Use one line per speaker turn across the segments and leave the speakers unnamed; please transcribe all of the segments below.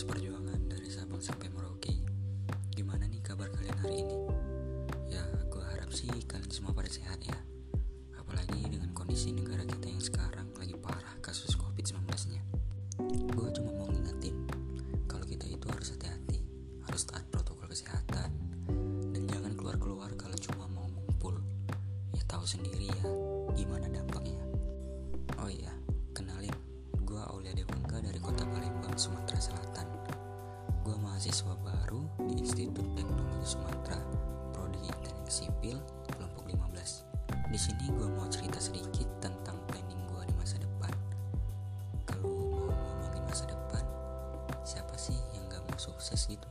Perjuangan dari Sabang sampai Merauke. Gimana nih kabar kalian hari ini? Ya, gue harap sih kalian semua pada sehat ya. Apalagi dengan kondisi negara kita yang sekarang lagi parah kasus COVID-19-nya. Gue cuma mau ngingetin, kalau kita itu harus hati-hati, harus taat protokol kesehatan, dan jangan keluar-keluar kalau cuma mau ngumpul. Ya tahu sendiri ya, gimana dampaknya. Oh iya, kenalin, gue Aulia Dewangga dari kota Palembang, Sumatera Selatan. Mahasiswa baru di Institut Teknologi Sumatera, Prodi Teknik Sipil, kelompok 15. Di sini gue mau cerita sedikit tentang planning gue di masa depan. Kalau mau ngomongin masa depan, siapa sih yang gak mau sukses gitu?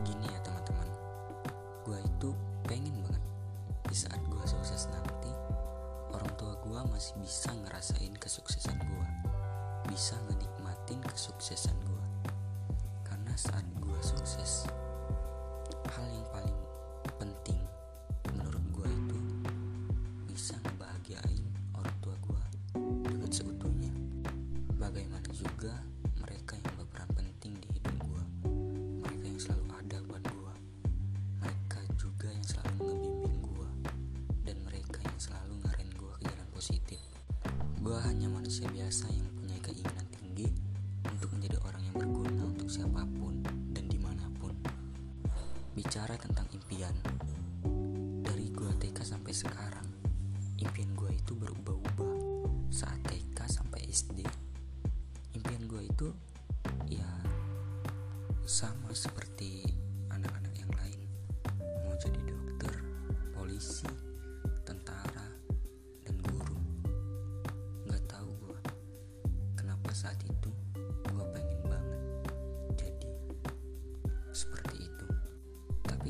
Gini ya teman-teman, gue itu pengen banget di saat gue sukses nanti orang tua gue masih bisa ngerasain kesuksesan gue bisa ngenikmatin kesuksesan gue saat gue sukses. Hal yang paling penting menurut gue itu bisa ngebahagiain orang tua gue dengan seutuhnya. Bagaimana juga mereka yang berperan penting di hidup gue mereka yang selalu ada buat gue mereka juga yang selalu ngebimbing gue dan mereka yang selalu ngarahin gue ke jalan positif. Gue hanya manusia biasa yang punya keinginan tinggi untuk menjadi orang yang berguna untuk siapa pun dan di mana pun. Bicara tentang impian dari gue TK sampai sekarang impian gue itu berubah-ubah saat TK sampai SD impian gue itu ya sama seperti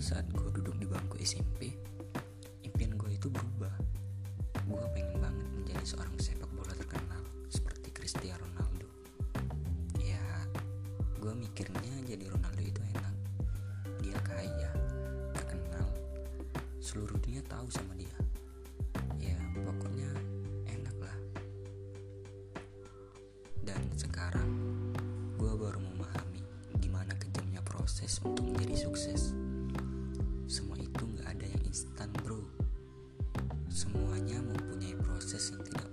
saat gue duduk di bangku SMP, impian gue itu berubah. Gue pengen banget menjadi seorang sepak bola terkenal seperti Cristiano Ronaldo. Ya, gue mikirnya jadi Ronaldo itu enak. Dia kaya, terkenal, seluruh dunia tahu sama dia. Ya, pokoknya enak lah. Dan sekarang gue baru memahami gimana kejamnya proses untuk menjadi sukses. Semua itu gak ada yang instan bro. Semuanya mempunyai proses yang tidak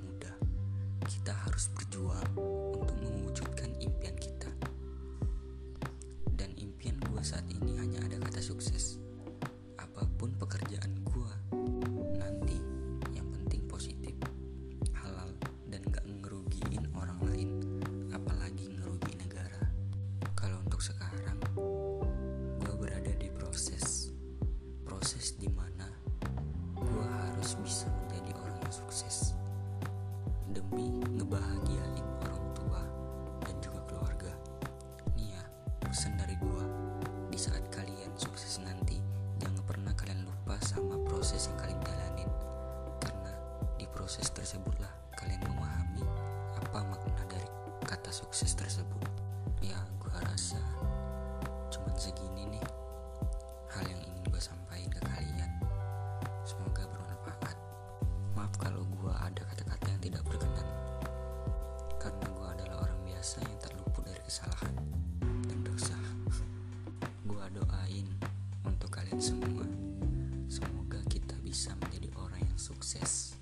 bisa menjadi orang yang sukses demi ngebahagiain orang tua dan juga keluarga. Nih ya, pesan dari gua di saat kalian sukses nanti, jangan pernah kalian lupa sama proses yang kalian jalanin. Karena di proses tersebutlah kalian memahami apa makna dari kata sukses tersebut. Ya, gua rasa cuman segini bisa menjadi orang yang sukses.